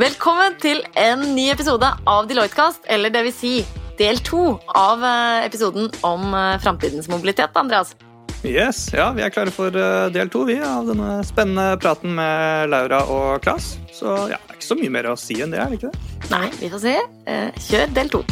Velkommen til en ny episode av Deloitte-kast, eller det vil si del to av eh, episoden om eh, framtidens mobilitet, Andreas. Yes, ja, Vi er klare for eh, del to vi, av denne spennende praten med Laura og Klas. Så ja, det er ikke så mye mer å si enn det, er det ikke det? Nei, vi får se. Kjør del to.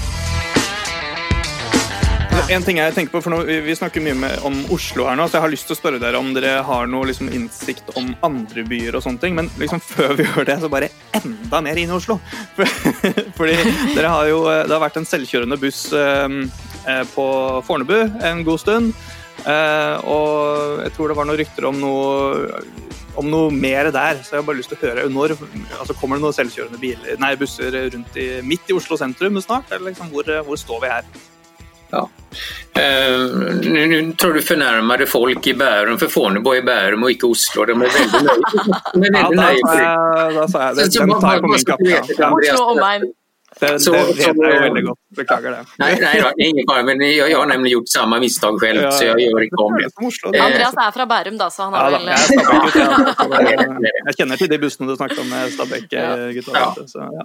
En ting jeg tenker på, for nå, vi- Vi snakker mye med, om Oslo her nå, så jeg har lyst til å spørre dere om dere har noe liksom, innsikt om andre byer og sånne ting. Men liksom, før vi gjør det, så bare enda mer inn i Oslo. Fordi dere har jo, eh, det har vært en selvkjørende buss ehm, eh, på Fornebu en god stund. Eh, og jeg tror det var noen rykter om noe, om noe mer der, så jeg har bare lyst til å høre når altså Kommer det noen selvkjørende biler, nei, busser rundt i, midt i Oslo sentrum snart? Eller liksom, hvor, hvor står vi her? Ja. Eh, nu, nu tror du förnärmade folk i Bärum, för Fornebu är Bärum och inte Oslo. De är väldigt nöjda. De är väldigt Den tar på min Det, Så- det vet så- jeg jo veldig godt. Beklager det. Nej, nej, då, det är ingen fara, men jag, jag har nämligen gjort samma misstag själv, Ja, så jag gör inte om det. Eh, det. Andreas er fra Bærum, da, så han har ja. Jeg kjenner til de bussene du snakket om med Stabæk-gutta. Ja. Så, ja.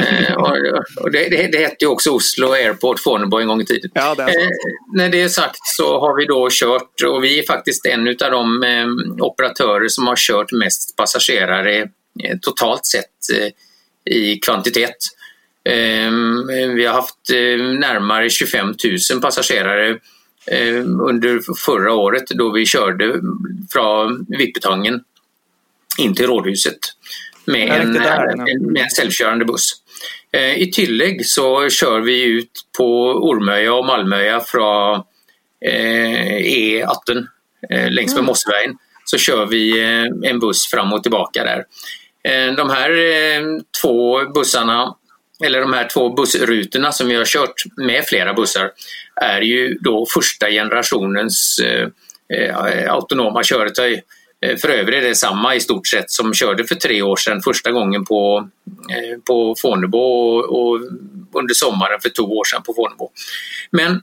Eh, och, och det, det, det hette ju också Oslo Airport Fornebu en gång i tiden. ja, det Eh, när det är sagt så har vi då kört och vi är faktiskt en av de eh, operatörer som har kört mest passagerare eh, totalt sett eh, i kvantitet. Eh, vi har haft eh, närmare 25 000 passagerare eh, under förra året då vi körde från Vippetangen in till Rådhuset med en, med en självkörande buss. Eh, I tillägg så kör vi ut på Ormöja och Malmöja från eh, E18 eh, längs med Mossvägen. Så kör vi en buss fram och tillbaka där. De här två bussarna, eller de här två bussrutorna som vi har kört med flera bussar är ju då första generationens eh, eh autonoma köretøy. Eh, för övrigt är det samma i stort sett som körde för tre år sedan första gången på, eh, på Fornebo och, och under sommaren för två år sedan på Fornebo. Men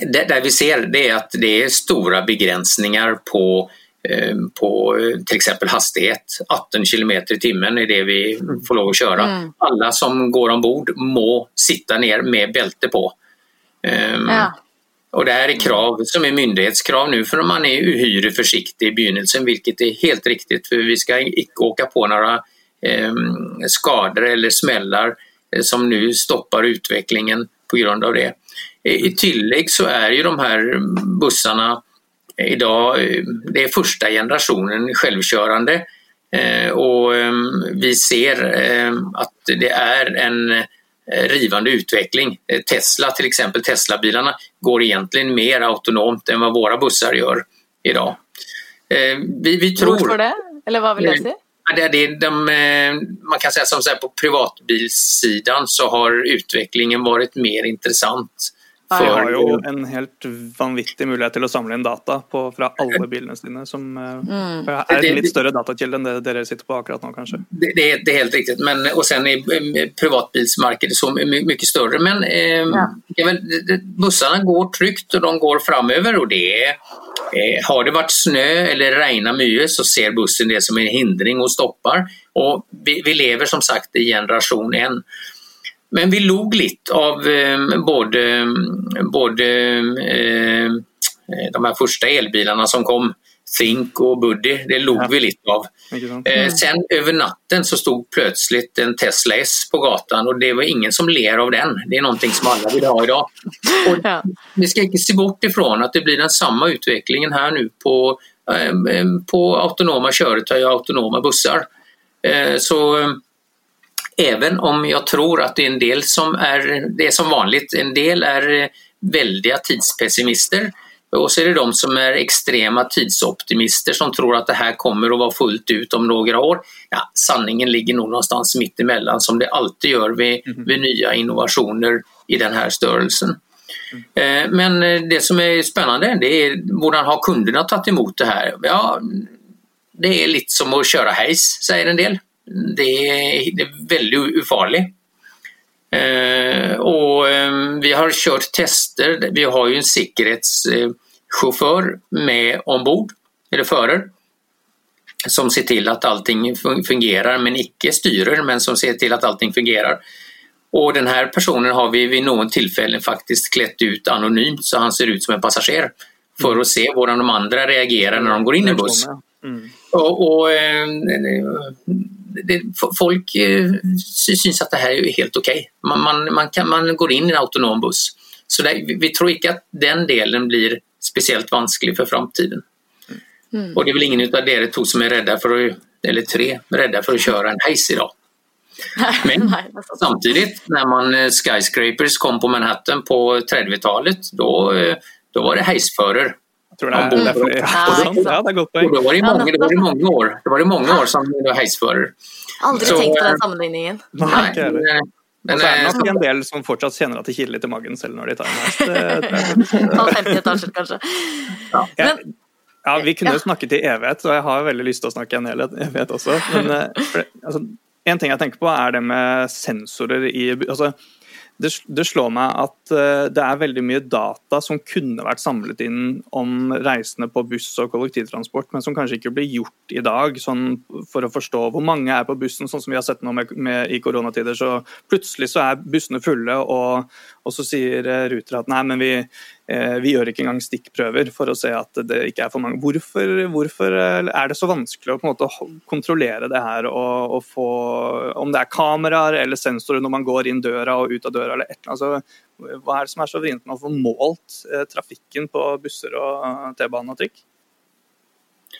det, där vi ser det är att det är stora begränsningar på, eh, på eh, till exempel hastighet. 18 kilometer i timmen är det vi får lov att köra. Mm. Alla som går ombord må sitta ner med bälte på. Ehm, Ja. och det här är krav som är myndighetskrav nu för man är uhyre försiktig i begynnelsen vilket är helt riktigt för vi ska inte åka på några eh, skador eller smällar eh, som nu stoppar utvecklingen på grund av det. Eh, I tillägg så är ju de här bussarna idag, eh, det är första generationen självkörande eh, och eh, vi ser eh, att det är en eh, rivande utveckling. Tesla till exempel, Tesla-bilarna går egentligen mer autonomt än vad våra bussar gör idag. Vi, vi tror... Hvorfor det? Eller hva vil det si? Ja, Det, det, de, man kan säga som så här, på privatbilssidan så har utvecklingen varit mer intressant. Ja. har jo en helt vanvittig mulighet til å samle inn data på, fra alle bilene sine, som eh, Mm. er en litt større datakilde enn det dere sitter på akkurat nå, kanskje. Det, det, är- det är helt riktigt. Men, och sen är privatbilsmarknaden så my- mycket större. Men eh, Ja. ja, men bussarna går tryggt och de går framöver. Och det är, eh, har det varit snö eller regna mycket så ser bussen det som en hindring och stoppar. Och vi, vi lever som sagt i generation en. Men vi log lite av eh, både, både eh, de här första elbilarna som kom, Think och Buddy, det log Ja. vi lite av. Eh, sen över natten så stod plötsligt en Tesla S på gatan och det var ingen som ler av den. Det är någonting som alla vill ha idag. Och Ja. vi ska inte se bort ifrån att det blir den samma utvecklingen här nu på, eh, eh, på autonoma köretøy och autonoma bussar. Eh, så eh, även om jag tror att det är en del som är, det är som vanligt, en del är väldiga tidspessimister och så är det de som är extrema tidsoptimister som tror att det här kommer att vara fullt ut om några år. Ja, sanningen ligger nog någonstans mitt emellan som det alltid gör vid, vid nya innovationer i den här störelsen. Eh, Men det som är spännande det är hur har kunderna tagit emot det här? Ja, det är lite som att köra hejs, säger en del. Det är, det är väldigt ofarligt. Eh, och eh, vi har kört tester. Vi har ju en säkerhetschaufför med ombord, eller förare. som ser till att allting fungerar men icke styrer men som ser till att allting fungerar. Och den här personen har vi vid någon tillfälle faktiskt klätt ut anonymt så han ser ut som en passagerare för att se hur de andra reagerar när de går in i buss. Mm. Och, och eh, det, folk eh, syns att det här är helt okej. Okay. Man, man, man, man går in i en autonom buss. Så det, vi tror inte att den delen blir speciellt vansklig för framtiden. Mm. Och det är väl ingen av er två som är rädda för att, eller tre, rädda för att köra en heis idag. Men samtidigt när man eh, skyscrapers kom på Manhattan på 30-talet då, eh, då var det heisförare. Jag tror det är, mm. därför det är, ja, det gått var det många, det var många år, det var det många år som det var heisförare. Aldrig Så, tänkt på den sammanligningen. Nej, men, men, så er det nok en del som fortsatt kjenner at det kiler litt i magen selv når de tar en hest. Ta 50 etasjer, kanskje. Ja. Men, ja, vi kunne jo ja. snakket i evighet, og jeg har veldig lyst til å snakke en hel evighet også. Men for, altså, en ting jeg tenker på, er det med sensorer i altså, det, det, slår meg at eh, det er veldig mye data som kunne vært samlet inn om reisende på buss og kollektivtransport, men som kanskje ikke blir gjort i dag. Sånn, for å forstå hvor mange er på bussen, sånn som vi har sett nå med, med, i koronatider. Så plutselig så er bussene fulle, og, og så sier eh, Ruter at nei, men vi, Eh, vi gjør ikke engang stikkprøver for å se at det ikke er for mange. Hvorfor, hvorfor eh, er det så vanskelig å på en måte kontrollere det her og, og få Om det er kameraer eller sensorer når man går inn døra og ut av døra eller et eller annet. Altså, eh, hva er det som er så vrient med å få målt trafikken på busser og T-bane og trikk?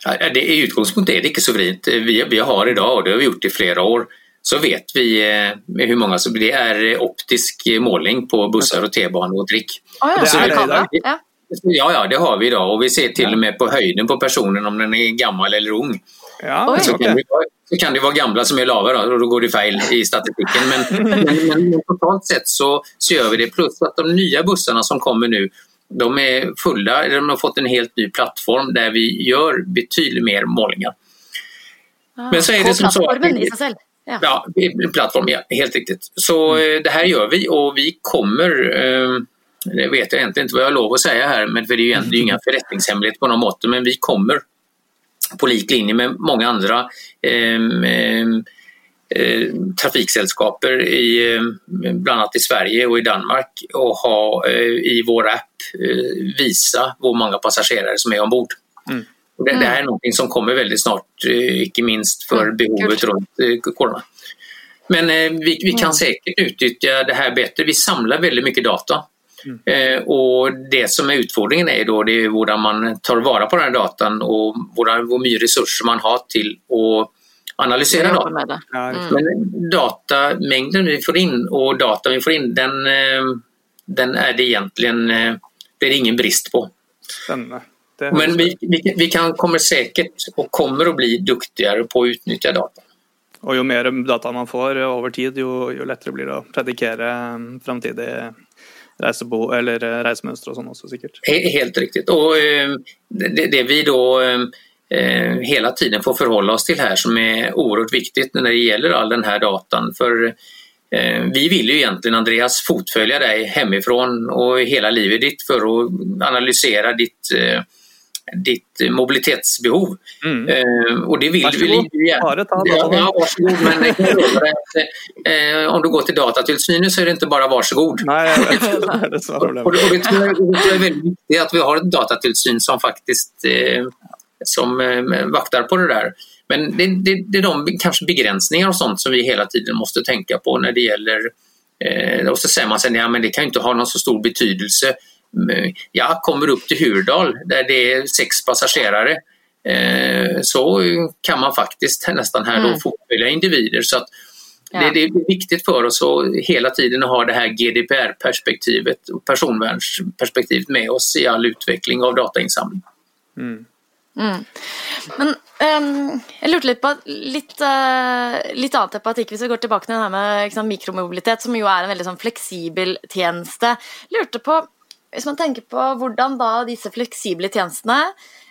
I utgangspunktet er det ikke så vrient. Vi, vi har i dag, og det har vi gjort i flere år, så vet vi eh, hur många som det är optisk måling på bussar och T-banor och trick. Oh, ja, så det är det ja. ja, ja, det har vi idag och vi ser till och med på höjden på personen om den är gammal eller ung. Ja, så, kan det, så kan det vara gamla som är lava då, och då går det fel i statistiken. Men, men, men, men totalt sett så, så gör vi det. Plus att de nya bussarna som kommer nu de är fulla, de har fått en helt ny plattform där vi gör betydligt mer målningar. Ah, men så är det som så Ja. ja, plattform, ja, helt riktigt. Så mm. Eh, det här gör vi och vi kommer, eh, det vet jag egentligen inte vad jag har lov att säga här, men för det är ju egentligen inga förrättningshemligheter på något mått, men vi kommer på lik linje med många andra ehm, eh, trafiksällskaper i, ehm, bland annat i Sverige och i Danmark och ha eh, i vår app eh, visa hur många passagerare som är ombord. Mm. Och det, det, här är något som kommer väldigt snart, eh, icke minst för mm. behovet runt eh, corona. Men eh, vi, vi, kan mm. säkert utnyttja det här bättre. Vi samlar väldigt mycket data Mm. Eh, och det som är utfordringen är då det är hur man tar vara på den här datan och hur mycket resurser man har till att analysera data. Mm. Men datamängden vi får in och data vi får in den, eh, den är det egentligen det är ingen brist på. Men vi, vi, vi, kan, kommer säkert och kommer att bli duktigare på att utnyttja data. Och ju mer data man får över tid, ju, ju lättare blir det att predikera framtida reisebo, eller eh, reisemønstre og sånn også, sikkert. Helt riktigt. Och eh, det, det vi då eh, hela tiden får förhålla oss till här som är oerhört viktigt när det gäller all den här datan. För vi vill ju egentligen Andreas fotfölja dig hemifrån och hela livet ditt för att analysera ditt ditt mobilitetsbehov. Mm. Eh, och det vill varsågod. vi gärna. Ja, ja, varsågod. Men eh, om du går till Datatilsynet så är det inte bara varsågod. Nej, jag vet. det är och, och, och det tror jag, det är väldigt viktigt att vi har ett datatillsyn som faktiskt eh, som eh, vaktar på det där. Men det, det, det, är de kanske begränsningar och sånt som vi hela tiden måste tänka på när det gäller eh, och så säger man sig, ja men det kan inte ha någon så stor betydelse ja, kommer upp till Hurdal där det är sex passagerare eh, så kan man faktiskt nästan här mm. fotfölja individer. Så att ja. det, det, är viktigt för oss att hela tiden ha det här GDPR-perspektivet och personvärnsperspektivet med oss i all utveckling av datainsamling. Mm. Mm. Men um, jeg lurte litt på litt, uh, litt annet tematikk hvis vi går tilbake til det her med sant, mikromobilitet, som jo er en veldig sånn, fleksibel tjeneste. Lurte på hvis man tenker på hvordan da disse fleksible tjenestene,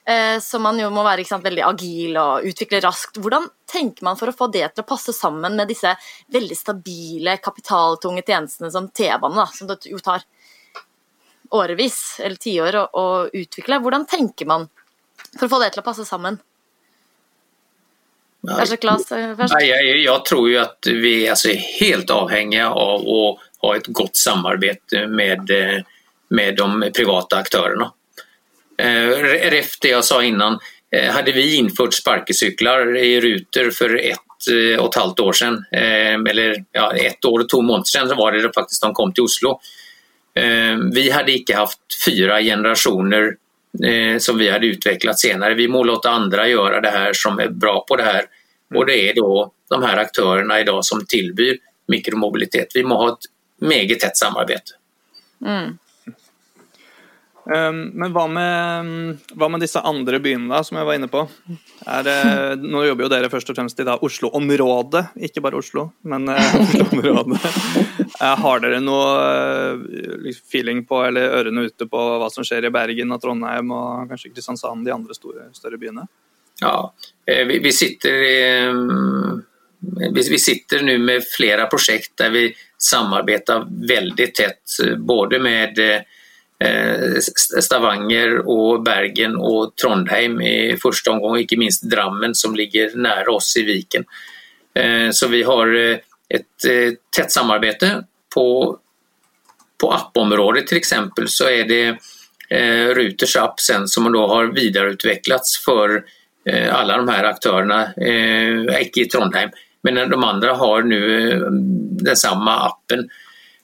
eh, som man jo må være sant, veldig agil og utvikle raskt, hvordan tenker man for å få det til å passe sammen med disse veldig stabile, kapitaltunge tjenestene som T-bane, som det jo tar årevis eller tiår å, å utvikle. Hvordan tenker man for å få det til å passe sammen? Kanske Claes först? Jag, jag tror ju att vi alltså är helt avhängiga av att ha ett gott samarbete med, med de privata aktörerna. Eh, Ref det jag sa innan, eh, hade vi infört sparkcyklar i rutor för ett eh, och ett halvt år sedan, eller ja, ett år och två månader sedan var det faktiskt de kom till Oslo. Vi hade icke haft fyra generationer som vi hade utvecklat senare. Vi må låta andra göra det här som är bra på det här. Och det är då de här aktörerna idag som tillbyr mikromobilitet. Vi må ha ett meget tätt samarbete. Mm. Um, men hva med, hva med, disse andre byene da, som jeg var inne på? Det, nå jobber jo dere først og fremst i Oslo-området, ikke bare Oslo, men uh, Oslo-området. Uh, har dere noe uh, feeling på eller ørene ute på hva som skjer i Bergen og Trondheim og kanskje Kristiansand, de andre store, større byene? Ja, eh, vi, vi sitter vi, vi sitter nu med flera projekt där vi samarbetar väldigt tätt, både med Eh, Eh, Stavanger och Bergen och Trondheim i första omgången, icke minst Drammen som ligger nära oss i viken. Eh, så vi har eh, ett tätt samarbete. På, på appområdet till exempel så är det Ruters app sen som då har vidareutvecklats för alla de här aktörerna, Icke i Trondheim, men de andra har nu den samma appen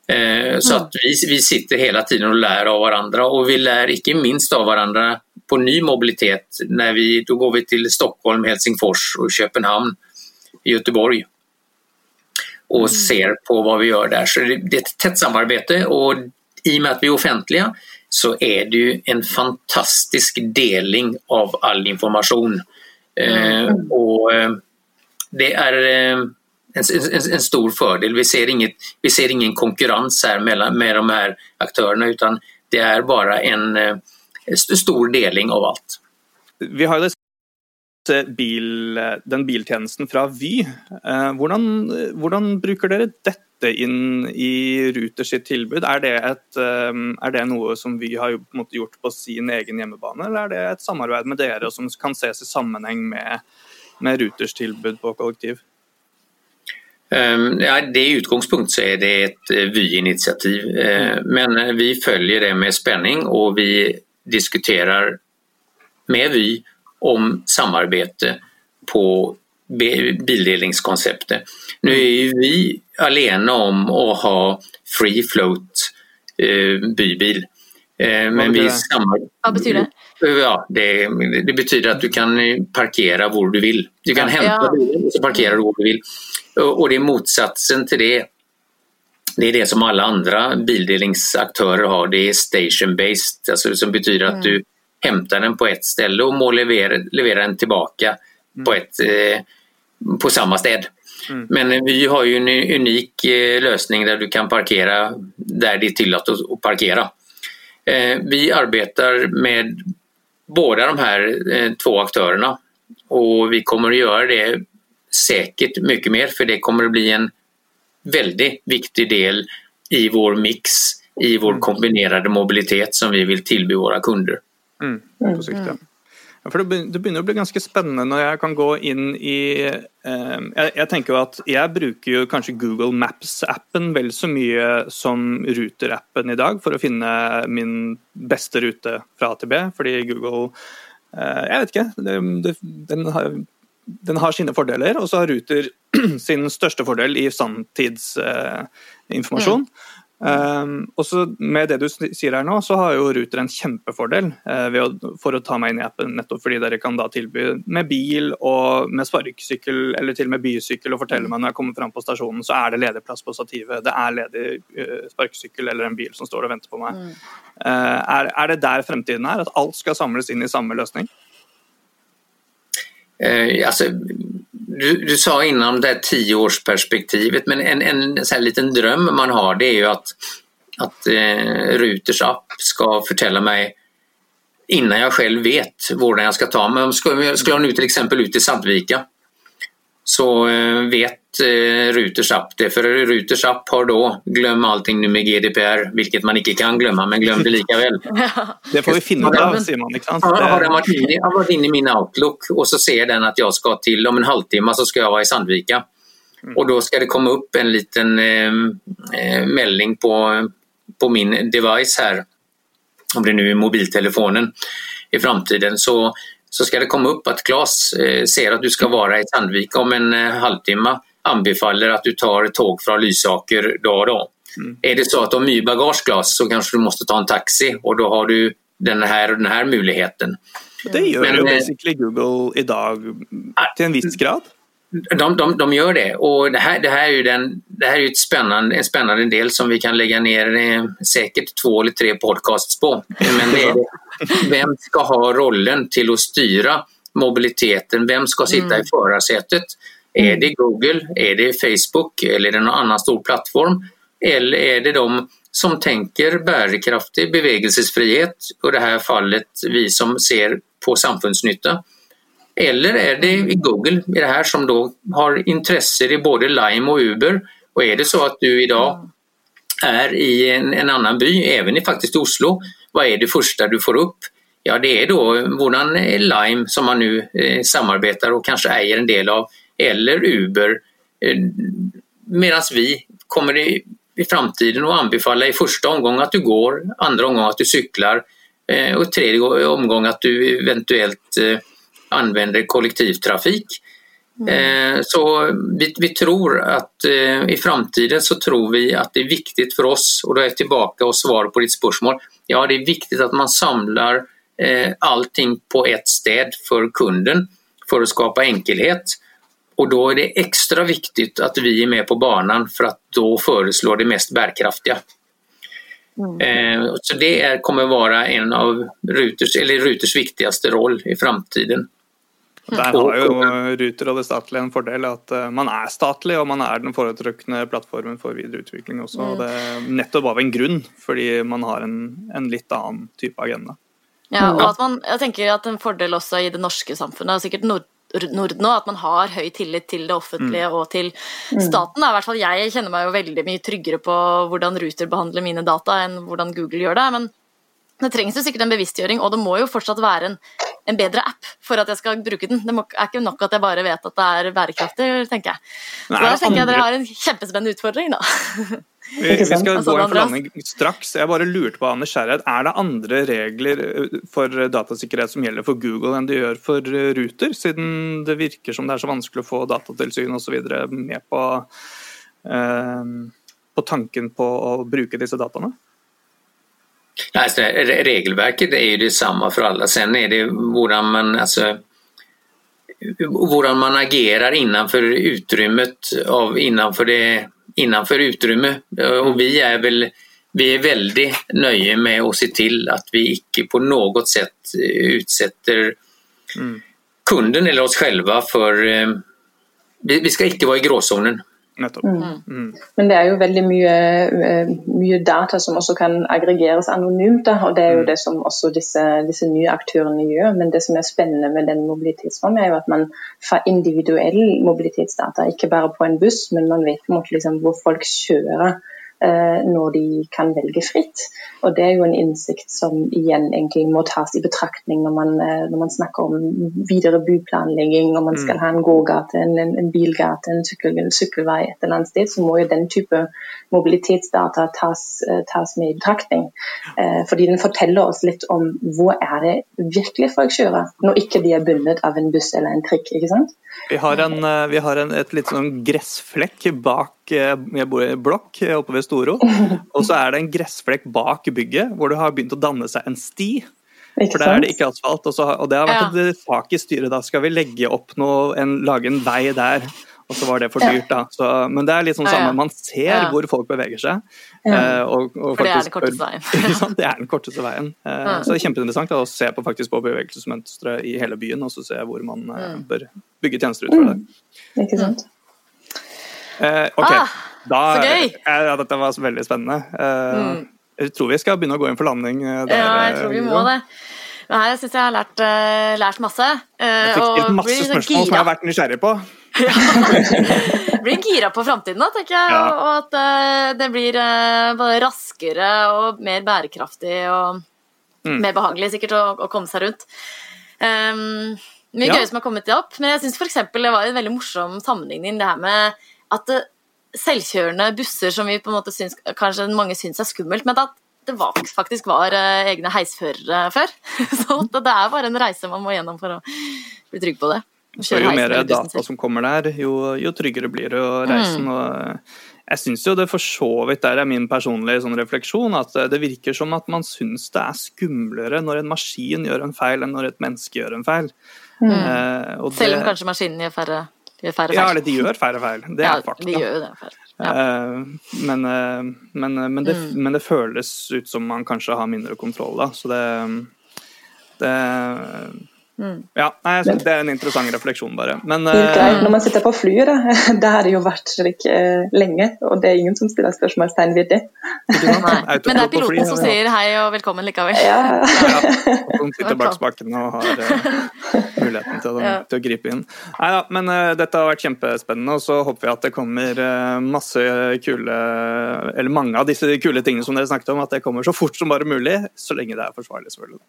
Eh, så att vi, vi sitter hela tiden och lär av varandra och vi lär icke minst av varandra på ny mobilitet. När vi, då går vi till Stockholm, Helsingfors och Köpenhamn, Göteborg och mm. ser på vad vi gör där. Så det, det är ett tätt samarbete och i och med att vi är offentliga så är det ju en fantastisk delning av all information. Mm. Eh, och eh, det är eh, en, en, en, stor fördel. Vi ser, inget, vi ser ingen konkurrens här mellan, med de här aktörerna utan det är bara en, eh, en stor delning av allt. Vi har ju bil, den biltjenesten från Vy. Hur hvordan, ni bruker dere i Ruter sitt tilbud? Det, ett, eh, det något som Vy har gjort på sin egen hemmabana eller är det ett samarbete med er som kan ses i sammanhang med, med Ruters tillbud på kollektiv? Ehm, ja, det utgångspunkt så är det ett eh, Vy-initiativ. Ehm, men vi följer det med spänning och vi diskuterar med Vy om samarbete på bildelningskonceptet. Nu är ju vi alena om att ha free float eh, bybil. Eh, men vi Vad betyder det? Ja, det, det, betyder att du kan parkera var du vill. Du kan ja, hämta bilen och så parkerar du var du vill. Och det är motsatsen till det. Det är det som alla andra bildelningsaktörer har. Det är station-based, alltså som betyder mm. att du hämtar den på ett ställe och må leverera, leverera den tillbaka mm. på, ett, eh, på samma städ. Mm. Men vi har ju en unik eh, lösning där du kan parkera där det är tillåtet att parkera. Eh, vi arbetar med båda de här eh, två aktörerna och vi kommer att göra det säkert mycket mer för det kommer att bli en väldigt viktig del i vår mix, i vår mm. kombinerade mobilitet som vi vill tillby våra kunder. Mm, på sikt. Ja, for det, begynner å bli ganske spennende når jeg kan gå inn i ehm, jeg, tenker jo at jeg bruker jo kanskje Google Maps-appen vel så mye som Ruter-appen i dag for å finne min beste rute fra A til B, fordi Google eh, Jeg vet ikke. Den, har, den, har, sine fordeler, og så har Ruter sin største fordel i sanntidsinformasjon. Eh, mm. Um, og så Med det du sier her nå, så har jo Ruter en kjempefordel uh, å, for å ta meg inn i appen, nettopp fordi dere kan da tilby med bil og med sparkesykkel eller til og med bysykkel og fortelle meg når jeg kommer fram på stasjonen, så er det ledig plass på stativet. Det er ledig uh, sparkesykkel eller en bil som står og venter på meg. Mm. Uh, er, er, det der fremtiden er? At alt skal samles inn i samme løsning? Alltså, du, du, sa innan det här tioårsperspektivet, men en, en så liten dröm man har det är ju att, att eh, Ruters app ska förtälla mig innan jag själv vet vården jag ska ta mig. Skulle jag nu till exempel ut till Sandvika så eh, vet eh, Ruters app det. För Ruters app har då glöm allting nu med GDPR, vilket man inte kan glömma, men glöm det lika väl. Det får vi finna. Inte sant? Har, den varit inne, har varit inne i min Outlook och så ser den att jag ska till, om en halvtimme så ska jag vara i Sandvika. Mm. Och då ska det komma upp en liten eh, eh, melding på, på min device här, om det nu är mobiltelefonen i framtiden, så så ska det komma upp att Claes eh, ser att du ska vara i Sandvika om en eh, halvtimme anbefaller att du tar tåg från Lysaker då och då. Mm. Är det så att du har mycket bagage Claes så kanske du måste ta en taxi och då har du den här den här möjligheten. Det gör Men, ju eh, basically Google idag till en viss grad. De, de, de gör det och det här, det här är ju, den, det här är ju ett spännande, en spännande del som vi kan lägga ner säkert två eller tre podcasts på. Men det är, vem ska ha rollen till att styra mobiliteten? Vem ska sitta mm. i förarsätet? Är det Google? Är det Facebook? Eller är det någon annan stor plattform? Eller är det de som tänker bärkraftig bevegelsesfrihet, och i det här fallet vi som ser på samfundsnytta? Eller är det Google i det här som då har intressen i både Lime och Uber? Och är det så att du idag är i en, en annan by, även i faktiskt Oslo, vad är det första du får upp? Ja, det är då våran eh, Lime som man nu eh, samarbetar och kanske äger en del av, eller Uber. Eh, Medan vi kommer i, i framtiden att anbefalla i första omgång att du går, andra omgång att du cyklar eh, och tredje omgång att du eventuellt eh, använder kollektivtrafik. Mm. Eh, så vi, vi, tror att eh, i framtiden så tror vi att det är viktigt för oss, och då är jag tillbaka och svarar på ditt spörsmål. Ja, det är viktigt att man samlar eh, allting på ett städ för kunden för att skapa enkelhet. Och då är det extra viktigt att vi är med på banan för att då föreslå det mest bärkraftiga. Mm. Så det är, kommer vara en av Ruters, eller Ruters viktigaste roll i framtiden. Der har jo Ruter og det statlige en fordel at eh, man er statlig, og man er den foretrukne plattformen for videreutvikling også. Mm. Det nettopp av en grunn, fordi man har en, en litt annen type agenda. Ja, og at man, jeg tenker at En fordel også i det norske samfunnet, sikkert Nord Norden òg, at man har høy tillit til det offentlige mm. og til mm. staten. I hvert fall Jeg kjenner meg jo veldig mye tryggere på hvordan Ruter behandler mine data enn hvordan Google gjør det. Men det trengs jo sikkert en bevisstgjøring, og det må jo fortsatt være en en bedre app for at jeg skal bruke den. Det er ikke nok at jeg bare vet at det er bærekraftig, tenker jeg. Så Nei, der tenker jeg dere har en kjempespennende utfordring, da. Vi, vi skal altså, gå inn for landing straks. Jeg bare lurte på Anders nysgjerrighet. Er det andre regler eh, for datasikkerhet som gjelder for Google enn det gjør for eh, Ruter, siden det virker som det er så vanskelig å få datatilsyn osv. med på, eh, på tanken på å bruke disse dataene? Alltså, regelverket är ju detsamma för alla. Sen är det hur man, alltså, man agerar innanför utrymmet av innanför, det, innanför utrymme. Och vi är väl vi är väldigt nöjda med att se till att vi icke på något sätt utsätter mm. kunden eller oss själva för... Eh, vi ska icke vara i gråzonen. Mm. Mm. Men det er jo veldig mye, eh, mye, data som også kan aggregeres anonymt. Da, og Det er jo mm. det som også disse, disse, nye aktørene gjør. Men det som er spennende med den mobilitetsformen, er jo at man får individuell mobilitetsdata. Ikke bare på en buss, men man vet på en måte liksom hvor folk kjører når de kan velge fritt. Og Det er jo en innsikt som igjen egentlig må tas i betraktning når man, eh, når man snakker om videre byplanlegging, om man mm. skal ha en gågate, en, en bilgate, en sykkel, sykkelvei et eller annet sted, så må jo den type mobilitetsdata tas, eh, tas med i betraktning. Fordi den forteller oss litt om hvor er det virkelig folk kjører, når ikke de er bundet av en buss eller en trikk. ikke sant? Vi har, en, vi har en, et litt sånn gressflekk bak jeg bor i blokk oppe ved Storo. Og så er det en gressflekk bak bygget hvor det har begynt å danne seg en sti. For der er det ikke asfalt. Og, så, og det har vært et sak i styret. Da skal vi legge opp noe, en, lage en vei der. Og så var det for dyrt, da. Så, men det er litt sånn samme. Man ser hvor folk beveger seg. Uh, og, og for det er den korteste veien. det er den korteste veien. Så det er kjempeinteressant da, å se på, faktisk, på bevegelsesmønstre i hele byen, og så se hvor man uh, bør bygge tjenester ut fra det. Mm. Ikke sant. Eh, ok, ah, da! Eh, ja, dette var veldig spennende. Eh, mm. Jeg tror vi skal begynne å gå inn for landing. Eh, der, ja, jeg tror vi må det. Her syns jeg har lært, uh, lært masse. Uh, jeg fikk stilt masse spørsmål som jeg har vært nysgjerrig på. ja. Blir gira på framtiden da, tenker jeg. Ja. Og at uh, det blir både raskere og mer bærekraftig og mm. mer behagelig sikkert å, å, komme seg rundt. Um, mye ja. gøy som har kommet opp, men jeg syns f.eks. det var en veldig morsom sammenligning det her med at uh, selvkjørende busser som vi på en måte syns, kanskje mange syns er skummelt, men at det var, faktisk var egne heisførere før. Så det er bare en reise man må gjennom for å bli trygg på det. Så jo mer data som kommer der, jo, jo tryggere blir det å reise. Mm. Og jeg syns jo det for så vidt der er min personlige sånn refleksjon, at det virker som at man syns det er skumlere når en maskin gjør en feil, enn når et menneske gjør en feil. Mm. Eh, Selv om kanskje maskinen gjør færre, gjør færre feil? Ja, eller de gjør færre feil. Det er ja, fakta. De gjør jo det. Ja. Eh, men, eh, men, men, det, mm. men, det, føles ut som man kanskje har mindre kontroll da, så det, det Mm. Ja, jeg synes Det er en interessant refleksjon, bare. Men, uh, når man sitter på flyet, da, det har det jo vært slik uh, lenge, og det er ingen som stiller spørsmålstegn ved det. Men det er piloten som sier hei og velkommen likevel. Ja, ja. Som sitter bak spaken og har uh, muligheten til å, ja. til å, gripe inn. Nei da, men dette har vært kjempespennende, og så håper vi at det kommer masse kule Eller mange av disse kule tingene som dere snakket om, at det kommer så fort som bare mulig, så lenge det er forsvarlig, selvfølgelig.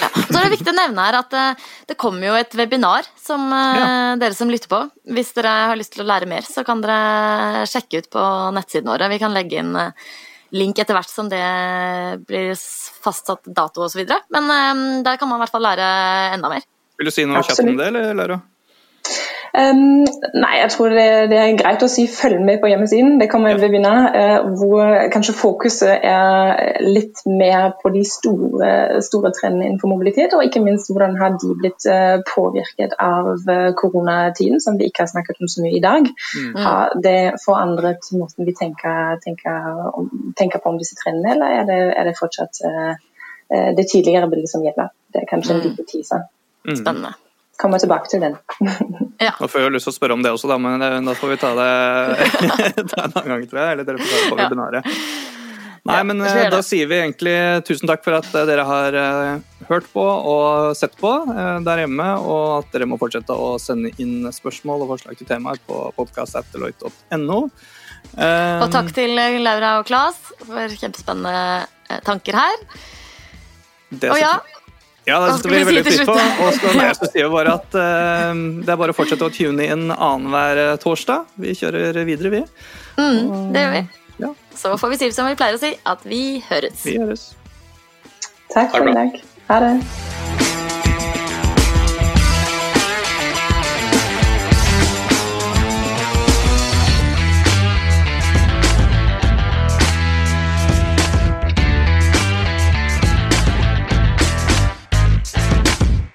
Ja. Så er det viktig å nevne her at uh, det kommer jo et webinar som uh, ja. dere som lytter på. Hvis dere har lyst til å lære mer, så kan dere sjekke ut på nettsiden vår. Vi kan legge inn uh, link etter hvert som det blir fastsatt dato osv. Men der kan man i hvert fall lære enda mer. Vil du si noe kjapt om det, eller Lara? Um, nei, jeg tror det, det, er greit å si følg med på hjemmesiden. Det kommer et webinar uh, hvor kanskje fokuset er litt mer på de store, store trendene innenfor mobilitet, og ikke minst hvordan har de blitt uh, påvirket av uh, koronatiden, som vi ikke har snakket om så mye i dag. Mm. Har det forandret måten vi tenker, tenker, om, tenker, på om disse trendene, eller er det, er det fortsatt det tidligere bildet som gjelder? Det er kanskje en mm. liten teaser. Mm. Spennende komme tilbake til den. ja. Nå får jeg jo lyst til å spørre om det også, da, men eh, da får vi ta det ta en annen gang, tror jeg. Eller dere får ta det på webinaret. Nei, men eh, da sier vi egentlig tusen takk for at eh, dere har hørt på og sett på der hjemme, og at dere må fortsette å sende inn spørsmål og forslag til temaer på podkast.deloitte.no. Og takk til Laura og Claes for kjempespennende tanker her. Det og ja, ja, det setter vi veldig pris på. Og så jeg skal si bare at uh, det er bare å fortsette å tune inn annenhver eh, torsdag. Vi kjører videre, vi. Mm, det gjør vi. Ja. Så får vi si som vi pleier å si, at vi høres. Vi høres. Takk for i dag. Ha det.